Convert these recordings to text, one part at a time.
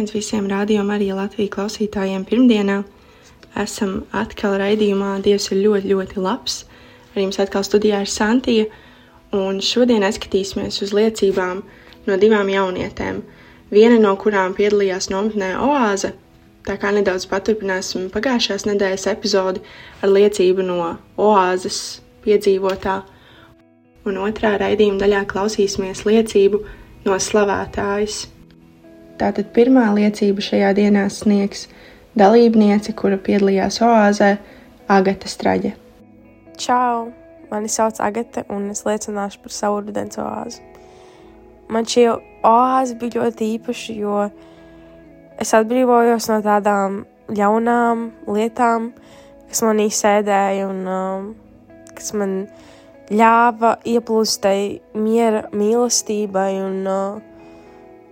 Sveiciens visiem rādījumam, arī Latvijas klausītājiem pirmdienā. Esam atkal raidījumā Dievs ir ļoti, ļoti labs. Ar jums atkal studijā ir Santija, un šodien skatīsimies uz liecībām no divām jaunietēm. Viena no kurām piedalījās nometnē Oāze, tā kā nedaudz paturpināsim pagājušās nedēļas epizodi ar liecību no Oāzes piedzīvotā, un otrā raidījuma daļā klausīsimies liecību no slavētājas. Tātad pirmā liecība šajā dienā sniegs dalībniece, kura piedalījās oāzē, Agata Straģe. Čau! Mani sauc Agate, un es liecināšu par savu rudens oāzi. Man šī oāze bija ļoti īpaša, jo es atbrīvojos no tādām ļaunām lietām, kas manī sēdēja un um, kas man ļāva ieplūst tai miera mīlestībai un uh,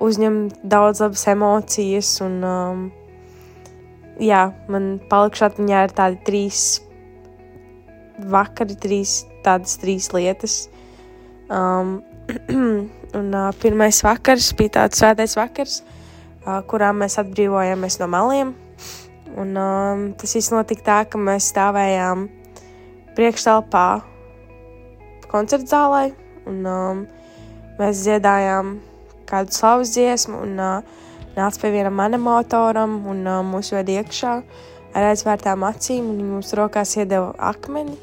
uzņem daudz labas emocijas, un um, jā, man palikšu atmiņā ir tādi trīs vakari, trīs tādas trīs lietas. Um, un uh, pirmais vakars bija tāds svētais vakars, uh, kurā mēs atbrīvojāmies no meliem. Un, um, tas viss notika tā, ka mēs stāvējām priekšstāvā koncerta zālē, un um, mēs dziedājām kādu slavas dziesmu un uh, nāca pie vienam animatoram un uh, mūs ved iekšā ar aizvērtām acīm un mums rokās iedeva akmeni.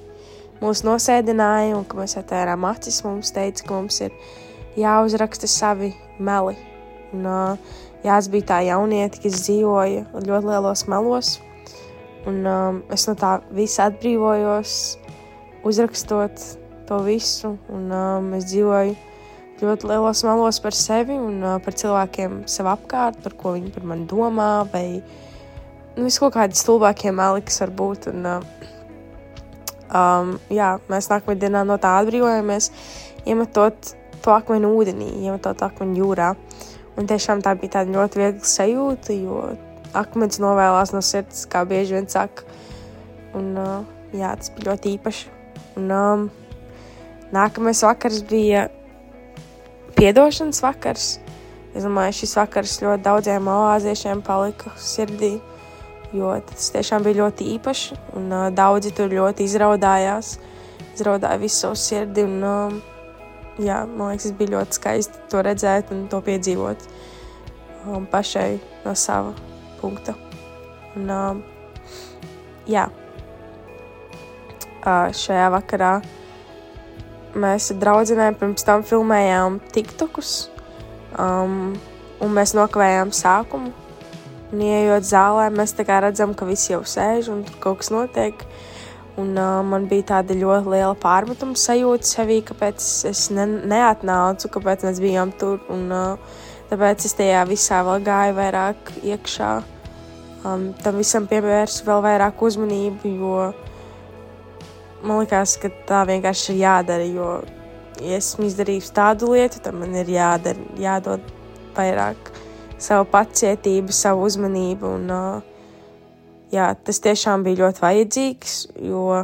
Mūs nosēdināja un, kad mēs atvērām acis, mums teica, ka mums ir jāuzraksta savi meli. Un, uh, Jās bija tā jaunieta, kas dzīvoja ļoti lielos melos, un um, es no tā visa atbrīvojos, uzrakstot to visu, un um, es dzīvoju ļoti lielos melos par sevi un uh, par cilvēkiem sev apkārt, par ko viņi par mani domā, vai nu, kaut kādi stulbākie meli, kas var būt. Un, uh, um, jā, mēs nākamajā dienā no tā atbrīvojamies, iemetot to akmeni ūdenī, iemetot akmeni jūrā. Un tiešām tā bija tāda ļoti viegla sajūta, jo akmens novēlās no sirds, kā bieži vien saka. Un, uh, jā, tas bija ļoti īpaši. Un, um, nākamais vakars bija piedošanas vakars. Es domāju, šis vakars ļoti daudziem oāziešiem palika sirdī, jo tas tiešām bija ļoti īpašs. Un uh, daudzi tur ļoti izraudājās, izraudāja visu savu sirdi. Un, uh, jā, man liekas, tas bija ļoti skaisti to redzēt un to piedzīvot um, pašai no sava punkta. Un, um, jā, uh, šajā vakarā mēs ar draugiem pirms tam filmējām TikTokus, um, un mēs nokavējām sākumu. Un, ieejot zālē, mēs redzam, ka visi jau sēž un tur kaut kas notiek. Un, uh, man bija tāda ļoti liela pārmetuma sajūta sevī, kāpēc es ne, neatnācu, kāpēc mēs bijām tur. Un, uh, tāpēc es tajā visā vēl gāju vairāk iekšā. Um, tam visam pievērsu vēl vairāk uzmanību, jo man liekas, ka tā vienkārši ir jādara. Jo, ja esmu izdarījis tādu lietu, tad man ir jādara, jādod vairāk savu pacietību, savu uzmanību. Un, jā, tas tiešām bija ļoti vajadzīgs, jo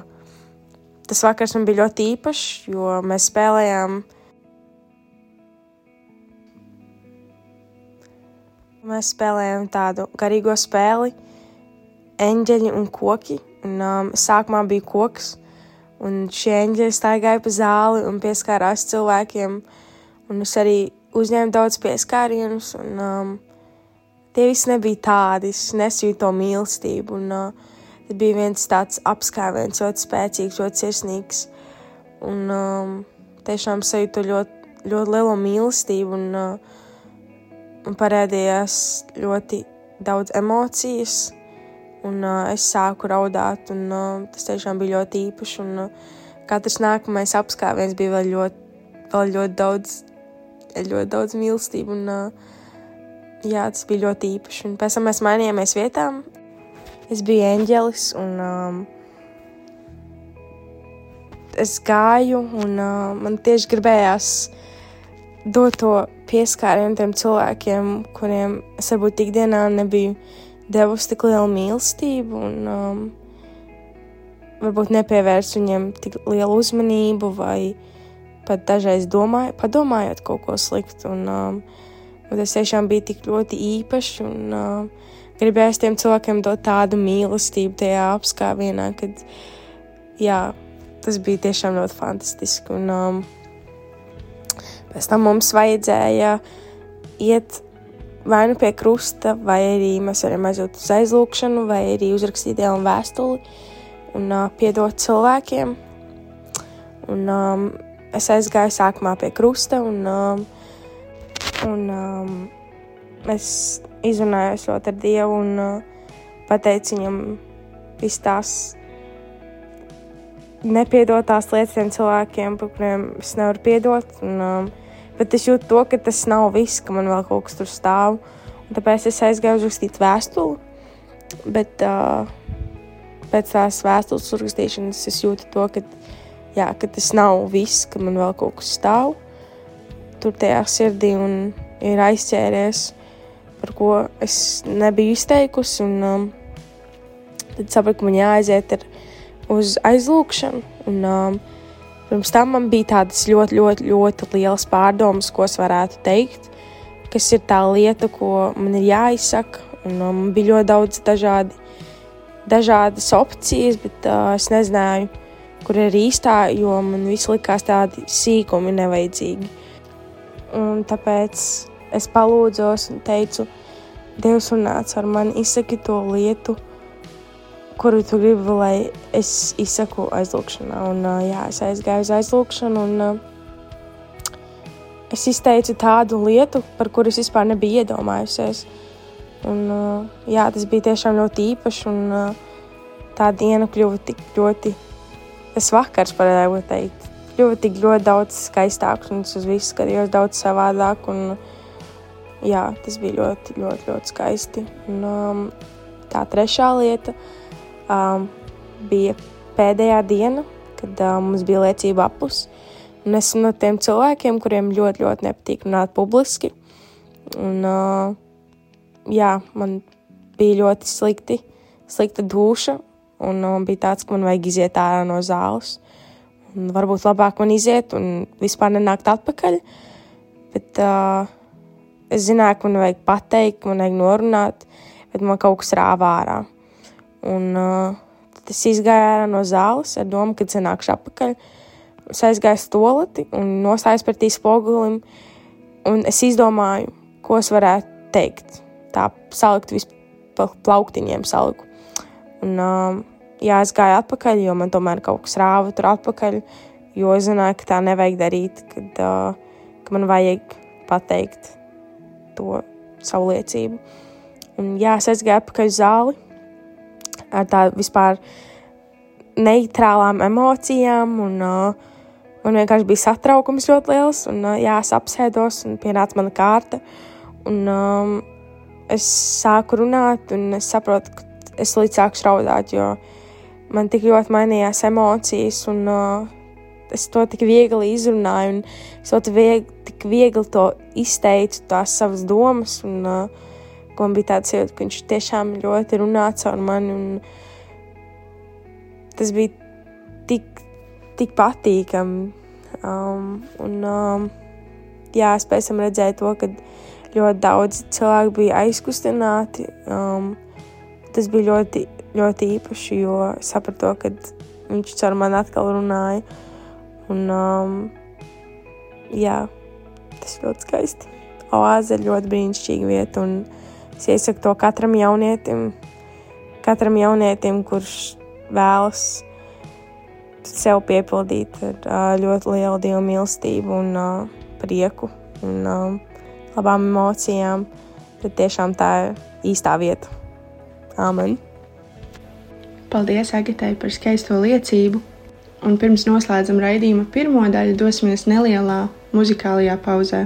tas vakars man bija ļoti īpašs, jo mēs spēlējām. Mēs spēlējām tādu garīgo spēli, eņģeļi un koki. Un, um, sākumā bija koks, Un šie eņģeļi staigāja pa zāli un pieskārās cilvēkiem. Un es arī uzņēmu daudz pieskārienus, un um, tie visi nebija tādi. Es nesīju to mīlestību. Un, uh, tas bija viens tāds apskāviens, ļoti spēcīgs, ļoti sirsnīgs. Un um, tiešām sajūtu ļoti, ļoti lielu mīlestību, un, uh, un parādījās ļoti daudz emocijas Un uh, es sāku raudāt, un uh, tas tiešām bija ļoti īpaši. Un, uh, katrs nākamais apskāviens bija vēl ļoti, vēl ļoti daudz ļoti daudz mīlestību. Un, jā, tas bija ļoti īpaši. Un pēc tam mēs mainījāmies vietām. Es biju eņģelis un um, es gāju, un uh, man tieši gribējās dot to pieskārienu tiem cilvēkiem, kuriem es varbūt ikdienā nebiju devusi tik lielu mīlestību. Un, um, varbūt nepievērst viņiem tik lielu uzmanību, vai pat dažreiz domāju, padomājot kaut ko sliktu. Un, um, tas tiešām bija tik ļoti īpašs. Un, uh, gribējās tiem cilvēkiem dot tādu mīlestību tajā apskāvienā, kad jā, tas bija tiešām ļoti fantastiski. Un, um, pēc tam mums vajadzēja iet vai nu pie krusta, vai arī mēs varam aiziet uz aizlūgšanu, vai arī uzrakstīt dienu vēstuli un uh, piedot cilvēkiem. Un, um, es aizgāju sākumā pie krusta, un, um, un um, es izrunājos ar Dievu un uh, pateicu viņam visas tās nepiedotās lietas tiem cilvēkiem, par kuriem es nevaru piedot. Un, um, bet es jūtu to, ka tas nav viss, ka man vēl kaut kas tur stāv. Un tāpēc es aizgāju uzrakstīt vēstuli. Bet, uh, pēc tās vēstules uzrakstīšanas es jūtu to, ka, jā, ka tas nav viss, ka man vēl kaut kas stāv tur tajā sirdī un ir aizķēries, par ko es nebiju izteikusi. Un, um, tad sapratu, ka man jāaiziet ar, uz aizlūgšanu. Un, um, pirms tam man bija tādas ļoti, ļoti, ļoti lielas pārdomas, ko es varētu teikt, kas ir tā lieta, ko man ir jāizsaka. Un, um, man bija ļoti daudz dažādi dažādas opcijas, bet uh, es nezināju, kur ir īstā, jo man viss likās tādi sīkumi nevajadzīgi. Un tāpēc es palūdzos un teicu, Dievs, runāts ar mani, izsaki to lietu, kuru tu gribi, lai es izsaku aizlūgšanā. Un, jā, es aizgāju uz aizlūgšanu, un es izteicu tādu lietu, par kuru es vispār nebiju iedomājusies. Un, jā, tas bija tiešām ļoti īpašs. Un, tā diena kļuva tik ļoti, tas vakars, varētu teikt, kļuva tik ļoti daudz skaistāks. Un es uz visu skatījos daudz savādāk. Un, jā, tas bija ļoti, ļoti, ļoti skaisti. Un, um, tā trešā lieta um, bija pēdējā diena, kad uh, mums bija liecība apus. Un es esmu no tiem cilvēkiem, kuriem ļoti, ļoti nepatīk runāt publiski. Un, uh, jā, man bija ļoti slikti, slikta duša, un man bija tāds, ka man vajag iziet ārā no zāles. Un varbūt labāk man iziet un vispār nenākt atpakaļ. Bet uh, es zināju, ka man vajag pateikt, man vajag norunāt, bet man kaut kas rāvā ārā. Un uh, tad es izgāju ārā no zāles ar domu, ka cenākšu atpakaļ. Es aizgāju stolati un nostājos pretī spogulim, un es izdomāju, ko es varētu teikt tā salikt visu pa plauktiņiem saliku. Un, um, jā, es gāju atpakaļ, jo man tomēr kaut kas rāva tur atpakaļ, jo es zināju, ka tā nevajag darīt, kad, uh, ka man vajag pateikt to savu liecību. Un, jā, es aizgāju atpakaļ uz zāli ar tādu vispār neitrālām emocijām, un uh, man vienkārši bija satraukums ļoti liels, un uh, jā, es apsēdos, un pienāca mana kārta. Un, um, es sāku runāt, un es saprotu, ka es līdz sāku raudāt, jo man tik ļoti mainījās emocijas, un uh, es to tik viegli izrunāju, un es to viegli, tik viegli to izteicu, tās savas domas, un uh, man bija tāds jūtas, ka viņš tiešām ļoti runāts ar mani, tas bija tik, tik patīkami. Um, un, um, jā, es pēc tam redzēju to, ka ļoti daudz cilvēku bija aizkustināti. Um, tas bija ļoti, ļoti īpaši, jo sapratu, ka viņš ar mani atkal runāja. Un, um, jā, tas ļoti skaisti. Oāze ir ļoti brīnišķīga vieta, un es iesaku to katram jaunietim, katram jaunietim, kurš vēlas sev piepildīt ar ļoti lielu dievu mīlestību un prieku. Un, labām emocijām, tad tiešām tā ir īstā vieta. Āmen! Paldies Agitai par skaisto liecību! Un pirms noslēdzam raidījuma pirmo daļu, dosimies nelielā muzikālajā pauzē.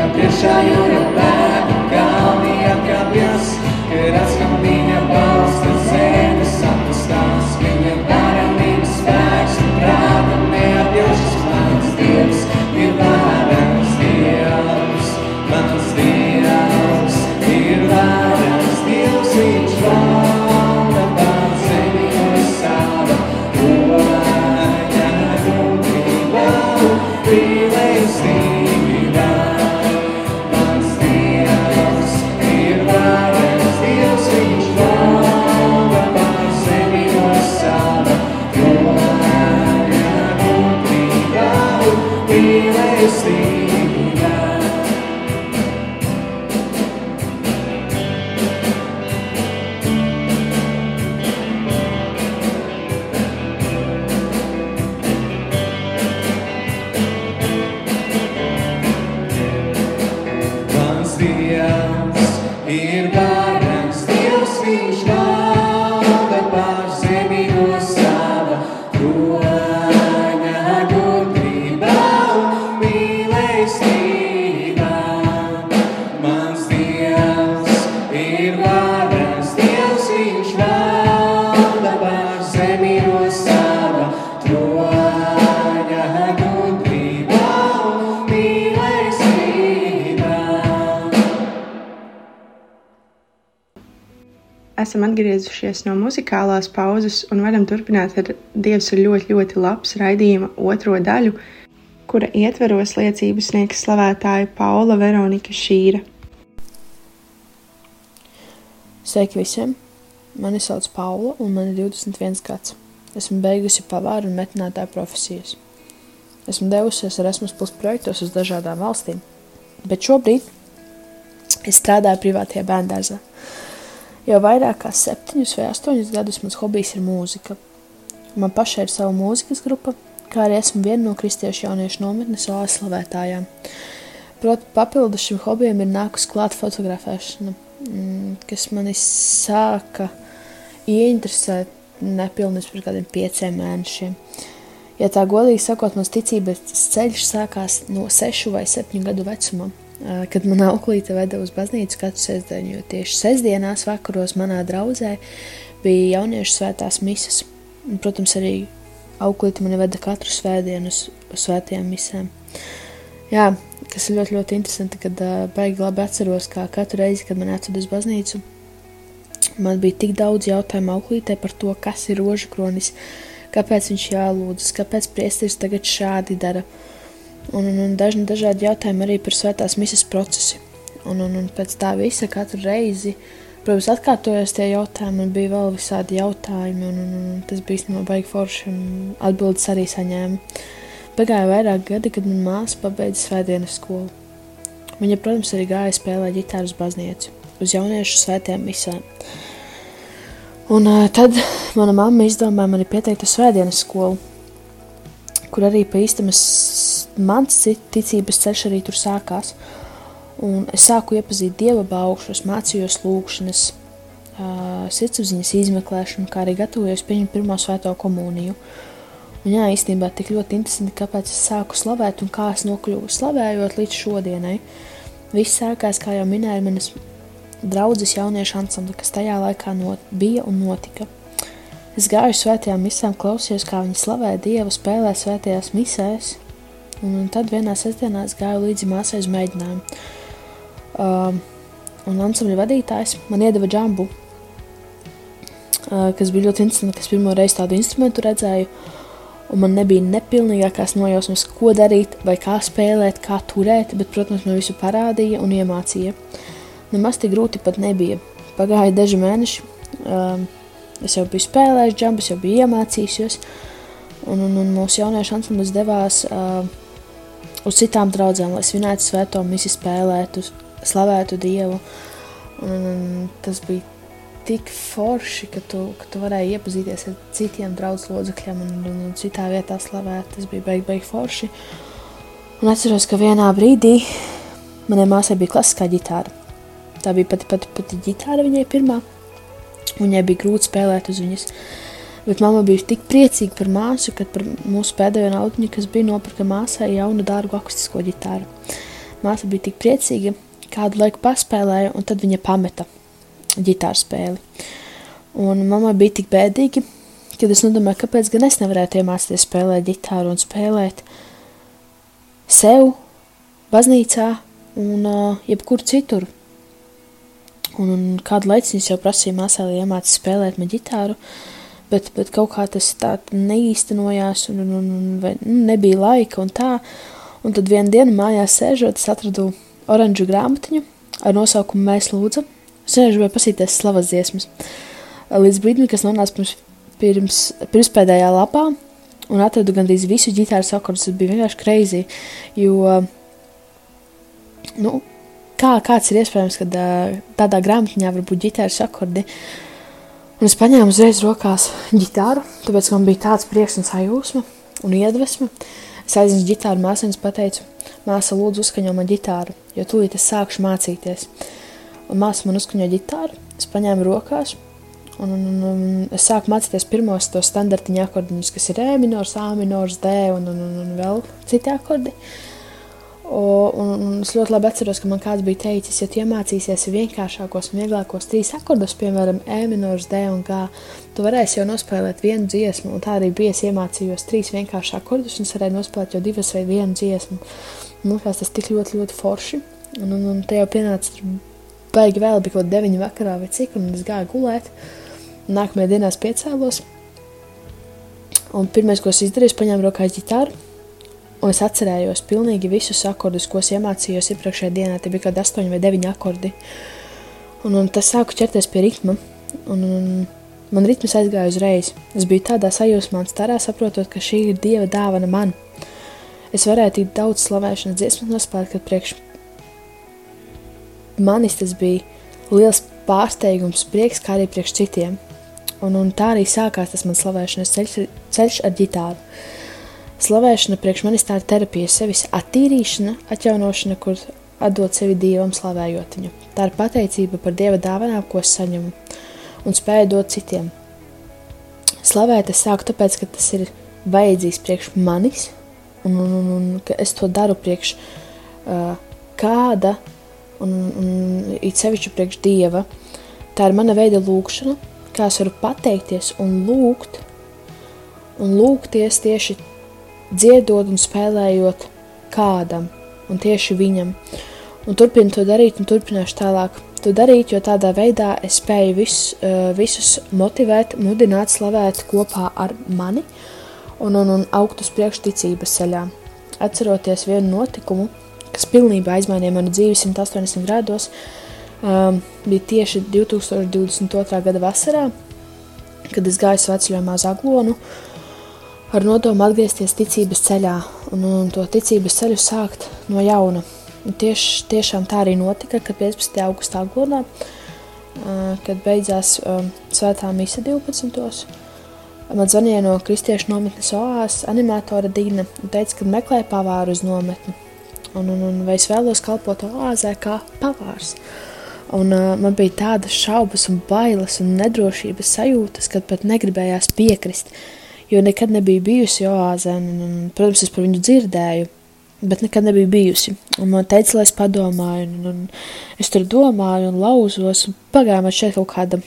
cambias, ya yo no para, cambia, cambias, eras camino. Esam atgriezušies no muzikālās pauzes un varam turpināt ar Dievs ir ļoti, ļoti labs raidījuma otro daļu, kura ietveros liecību sniegs slavētāja Paula Veronika Šīra. Sveiki visiem! Mani sauc Paula un man ir 21 gads. Esmu beigusi pavāru un metinātāju profesijas. Esmu devusies Erasmus Plus projektos uz dažādām valstīm, bet šobrīd es strādāju privātajā bērndārzā. Jau vairāk kā septiņus vai astoņus gadus mans hobijs ir mūzika. Man pašai ir sava mūzikas grupa, kā arī esmu viena no kristiešu jauniešu nometnes OAS slavētājām. Proti, papildus šim hobijam ir nākus klāt fotografēšana, mm, kas mani sāka ieinteresēt nepilnīgi pirms kādiem pieciem mēnešiem. Ja tā godīgi sakot, mans ticības ceļš sākās no sešu vai septiņu gadu vecuma kad manā auklīte veda uz baznīcu katru sestdienu, jo tieši sestdienās vakaros manā draudzē bija jauniešu svētās misas. Un, protams, arī auklīte mani veda katru svētdienu uz, uz svētajām misēm. Jā, kas ir ļoti, ļoti interesanti, kad uh, baigi labi atceros, kā katru reizi, kad man atsūta uz baznīcu, man bija tik daudz jautājumu auklītē par to, kas ir rožu kronis, kāpēc viņš jālūdzas, kāpēc priesteris tagad šādi dara. Un, un, un dažni dažādi jautājumi arī par svētās misas procesu. Un, un, un pēc tā visa katru reizi Protams, atkārtojos tie jautājumi, un bija vēl visādi jautājumi, un, un, un tas bija īstenībā baigi forši, un atbildes arī saņēma. Pagāja vairāk gadi, kad manā māsa pabeidza svētdienas skolu. Viņa, protams, arī gāja spēlēt ģitāru uz baznīcu, uz jauniešu svētiem misēm. Un uh, tad mana mamma izdomāja mani pieteikt uz svētdienas skolu, kur arī pa īstemas mans ticības ceļš arī tur sākās. Un es sāku iepazīt dieva augšus, mācījos lūgšanas, sirdsapziņas izmeklēšanu, kā arī gatavojos pieņemt pirmo svēto komuniju. Un jā, īstenībā tik ļoti interesanti, kāpēc es sāku slavēt un kā es nokļuvu slavējot līdz šodienai. Viss sākās, kā jau minēju, manas draudzes jauniešu ansambli, kas tajā laikā not, bija un notika. Es gāju svētajām misēm, klausījos, kā viņi slavē Dievu, spēlē svētajās misēs, un, un tad vienā sestdienā es gāju līdzi māsai uz mēģinājumu. Uh, un ansambļa vadītājs man iedeva džambu, uh, kas bija ļoti interesanti, kas pirmo reizi tādu instrumentu redzēju. Un man nebija nepilnīgākās nojausmas, ko darīt, vai kā spēlēt, kā turēt, bet, protams, man visu parādīja un iemācīja. Nemaz tik grūti pat nebija. Pagāja daži mēneši, um, es jau biju spēlējis džambas, jau biju iemācījusies, un, un, un mūsu jauniešu ansamblis devās uh, uz citām draudzēm, lai svinētu svēto misiju spēlētu, slavētu Dievu. Un, un tas bija tik forši, ka tu, ka tu varēji iepazīties ar citiem draugu locekļiem un, un, un citā vietā slavēt. Tas bija beig, beig forši. Un atceros, ka vienā brīdī manai māsai bija klasiskā ģitāra. Tā bija pati, pati, pati ģitāra viņai pirmā. Viņai bija grūti spēlēt uz viņas. Bet mamma bija tik priecīga par māsu, kad par mūsu pēdējo naudu, kas bija nopirka māsai jaunu dārgu akustisko ģitāru. Māsa bija tik priecīga, kādu laiku paspēlēja, un tad viņa pameta ģitāru spēli. Un mamma bija tik bēdīgi, kad es nodomāju, kāpēc gan es nevarētu iemācīties spēlēt ģitāru un spēlēt sev, baznīcā un uh, jebkur citur. Un, kādu laiku es jau prasīju māsai, lai iemācītu spēlēt man ģitāru, bet, bet kaut kā tas tā neīstenojās un, un, un, un vai, nu, nebija laika un tā. Un tad vienā dienā mājās sēžot, es atradu oranžu grāmatiņu ar nosaukumu Mēs lūdzam. Es negribēju pasīties slavas dziesmas. Līdz brīdim, kas nonāca pirms, pirms, pirms pēdējā lapā, un atradu gandrīz visu ģitāras akordus, tas bija vienkārši kreizi, jo, nu, kā kāds ir iespējams, kad tādā grāmatiņā var būt ģitāras akordi, un es paņēmu uzreiz rokās ģitāru, tāpēc man bija tāds prieks un sajūsma un iedvesma. Es aiznesu ģitāru māsai un pateicu, māsa, lūdzu, uzskaņo man ģitāru jo tūlīt es sākšu mācīties. Un māsa man uzskaņoja ģitāru, es paņēmu rokās, un, un, un, un es sāku mācīties pirmos tos standartiņa akordiņus, kas ir E minors, A minors, D un, un, un, un vēl citi akordi. O, un, un es ļoti labi atceros, ka man kāds bija teicis, ja tu iemācīsies vienkāršākos un vieglākos trīs akordus, piemēram, E minors, D un G, tu varēsi jau nospēlēt vienu dziesmu, un tā arī bija. Es iemācījos trīs vienkāršus akordus, un es varēju nospēlēt jau divas vai vienu dziesmu. Man liekas, tas tik ļoti, ļoti forši. Un, un, un te jau pienāca baigi vēl, bija kaut kāda deviņa vakarā vai cik, un es gāju gulēt. Nākamajā dienā es piecēlos. Un pirmais, ko es izdarīju, paņēmu rokā ģitāru. Un es atcerējos pilnīgi visus akordus, ko es iemācījos iepriekšējā dienā. Tie bija kaut kādi astoņi vai deviņi akordi. Un, un tas sāku ķerties pie ritma. Un, un man ritms aizgāja uzreiz. Es biju tādā sajūsmā un starā saprotot, ka šī ir Dieva dāvana man es varēju tik daudz slavēšanas dziesmu nospēlēt, ka priekš manis tas bija liels pārsteigums, prieks, kā arī priekš citiem. Un, un tā arī sākās tas mans slavēšanas ceļš, ceļš ar ģitāru. Slavēšana priekš manis tā ir terapija, sevis attīrīšana, atjaunošana, kur atdot sevi Dievam, slavējot viņu. Tā ir pateicība par Dieva dāvanām, ko saņemu un spēju dot citiem. Slavēt es sāku tāpēc, ka tas ir vajadzīgs priekš manis, un, un, un, un ka es to daru priekš uh, kāda, un, un it sevišķi priekš dieva. Tā ir mana veida lūkšana, kā es varu pateikties un lūgt, un lūgties tieši dziedot un spēlējot kādam, un tieši viņam. Un turpinu to darīt, un turpināšu tālāk to darīt, jo tādā veidā es spēju vis, uh, visus motivēt, mudināt, slavēt kopā ar mani un, un, un augt uz priekšu ticības ceļā. Atceroties vienu notikumu, kas pilnībā izmainīja manu dzīvi 180 grādos, um, bija tieši 2022. gada vasarā, kad es gāju sveceļojumā Zaglonu ar nodomu atgriezties ticības ceļā un, un to ticības ceļu sākt no jauna. Un tieši, tiešām tā arī notika, kad 15. augustā godā, kad beidzās svētā mise 12. Man zvanīja no kristiešu nometnes OAS animatore Dīna un teica, ka meklē pavāru uz nometni. Un, un, un vai es vēlos kalpot oāzē kā pavārs. Un, uh, man bija tādas šaubas, un bailes un nedrošības sajūtas, kad pat negribējās piekrist. Jo nekad nebija bijusi oāzē, un, un, protams, es par viņu dzirdēju, bet nekad nebija bijusi. Un man teica, lai es padomāju, un, un es tur domāju, un lauzos, un pagāja man šeit kaut kāda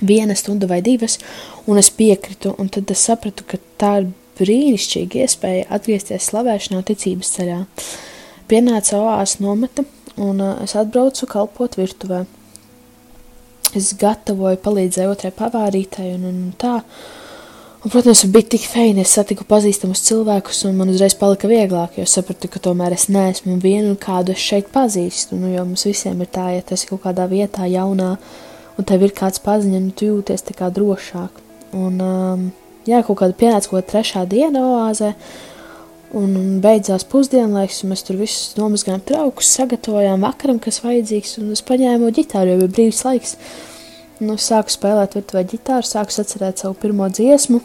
viena stunda vai divas, un es piekritu, un tad es sapratu, ka tā ir brīnišķīga iespēja atgriezties slavēšanā ticības ceļā. Pienāca oāzes nometa, un uh, es atbraucu kalpot virtuvē. Es gatavoju, palīdzēju otrai pavārītai un, un tā. Un, protams, bija tik feini, es satiku pazīstamus cilvēkus, un man uzreiz palika vieglāk, jo sapratu, ka tomēr es neesmu viena kādu es šeit pazīstu. Nu, jo mums visiem ir tā, ja tas ir kaut kādā vietā jaunā, un tev ir kāds paziņa, un tu jūties tā kā drošāk. Un, um, jā, kaut kāda pienāca kaut kāda trešā diena oāzē, Un, un beidzās pusdienlaiks, un mēs tur visus nomazgājām traukus, sagatavojām vakaram, kas vajadzīgs, un es paņēmu ģitāru, jo bija brīvs laiks. Nu, sāku spēlēt virtuvē ģitāru, sāku atcerēt savu pirmo dziesmu,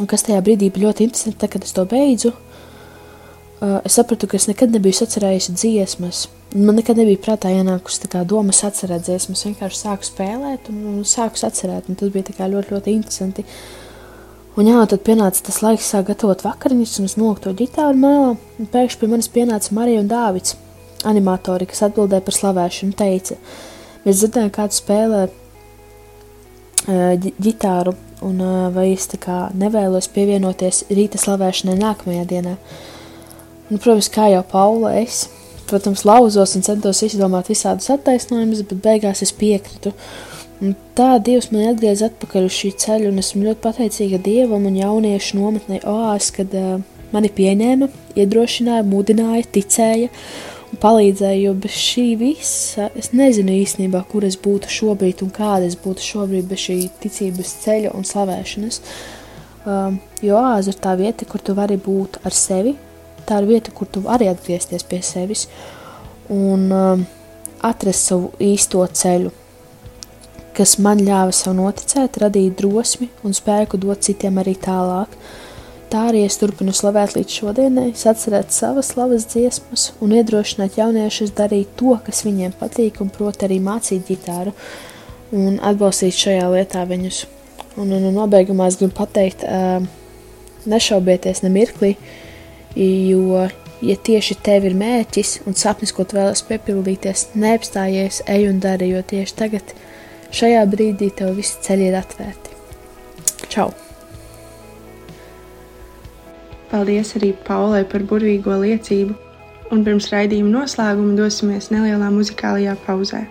un kas tajā brīdī bija ļoti interesanti, tad, kad es to beidzu, uh, es sapratu, ka es nekad nebiju sacerējusi dziesmas. Man nekad nebija prātā ienākusi tā kā domas atcerēt dziesmas, vienkārši sāku spēlēt un, un sāku atcerēt, un tas bija kā ļoti, ļoti interesanti. Un jā, tad pienāca tas laiks sāk gatavot vakariņas, un es noliku to ģitāru malā, un pēkšņi pie manis pienāca Marija un Dāvids, animatori, kas atbildēja par slavēšanu, teica, mēs dzirdējām, kādu spēlē ģitāru, un vai es tā kā nevēlos pievienoties rīta slavēšanai nākamajā dienā. Un, protams, kā jau Paula, es, protams, lauzos un centos izdomāt visādus attaisnojumus, bet beigās es piekritu. Uh, Un tā Dievs man atgriez atpakaļ uz šī ceļa, un esmu ļoti pateicīga Dievam un jauniešu nometnē OAS, kad uh, mani pieņēma, iedrošināja, mudināja, ticēja un palīdzēja, jo bez šī visa es nezinu īstenībā, kur es būtu šobrīd un kāda es būtu šobrīd bez šī ticības ceļa un slavēšanas. Um, jo OAS ir tā vieta, kur tu vari būt ar sevi, tā ir vieta, kur tu vari atgriezties pie sevis un um, atrast savu īsto ceļu kas man ļāva sev noticēt, radīja drosmi un spēku dot citiem arī tālāk. Tā arī es turpinu slavēt līdz šodienai, atcerēt savas slavas dziesmas un iedrošināt jauniešus darīt to, kas viņiem patīk, un proti arī mācīt ģitāru un atbalstīt šajā lietā viņus. Un, un, un nobeigumā es gribu pateikt, nešaubieties ne mirkli, jo, ja tieši tev ir mērķis un sapnis, ko tu vēlaties piepildīties, neapstājies, ej un dari, jo tieši tagad Šajā brīdī tev visi ceļi ir atvērti. Čau! Paldies arī Paulai par burvīgo liecību, un pirms raidījuma noslēguma dosimies nelielā muzikālajā pauzē.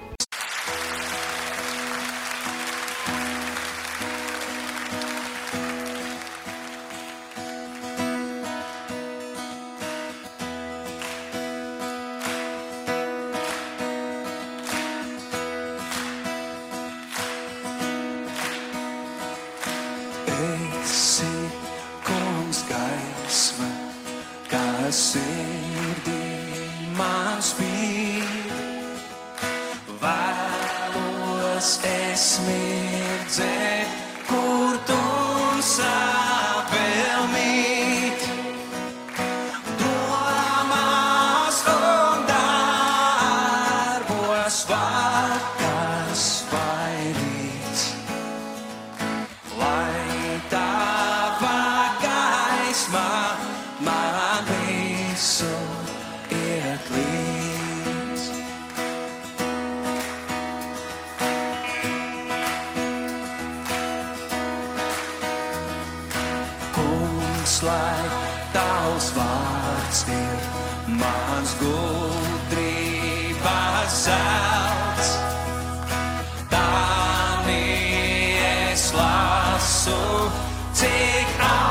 lasu, cik ātri.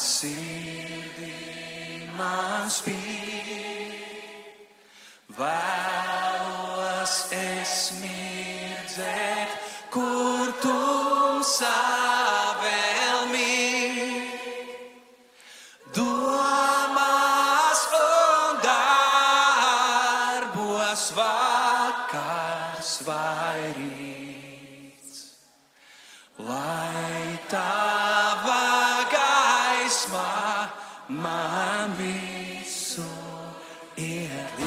sirdī man spīd, vēlos es mirdzēt, kur tumsā. Christ, my, my, me, so, yeah.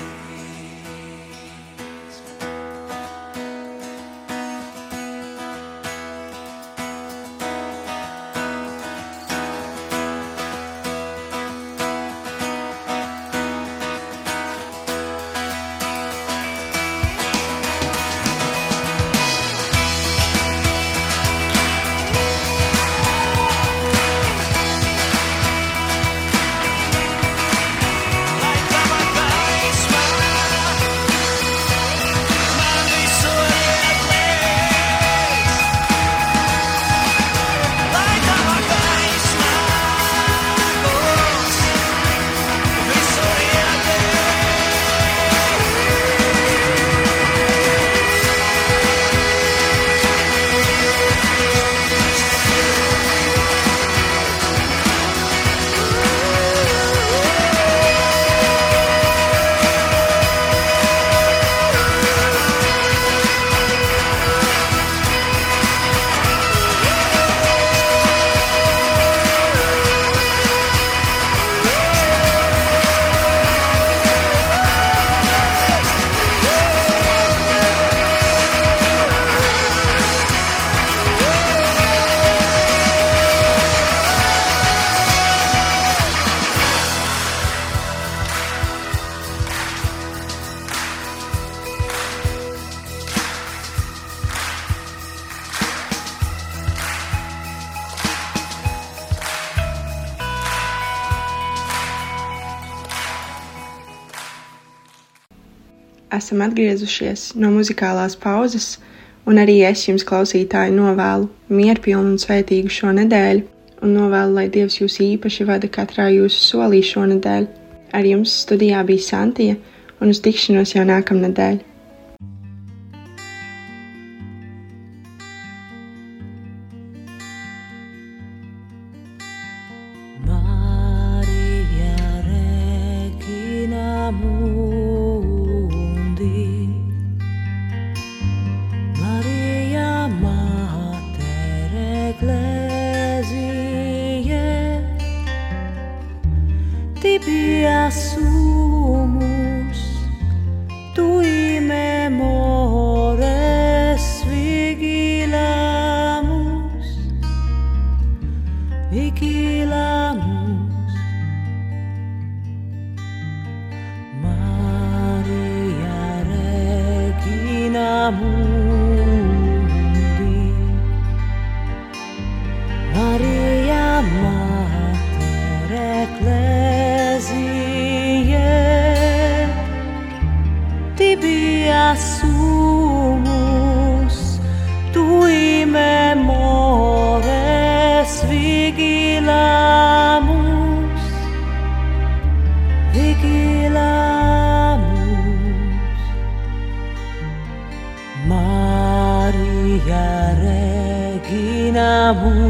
Esam atgriezušies no muzikālās pauzes, un arī es jums, klausītāji, novēlu mierpilnu un svētīgu šo nedēļu, un novēlu, lai Dievs jūs īpaši vada katrā jūsu solī šo nedēļu. Ar jums studijā bija Santija, un uz tikšanos jau nākamnedēļ. Tu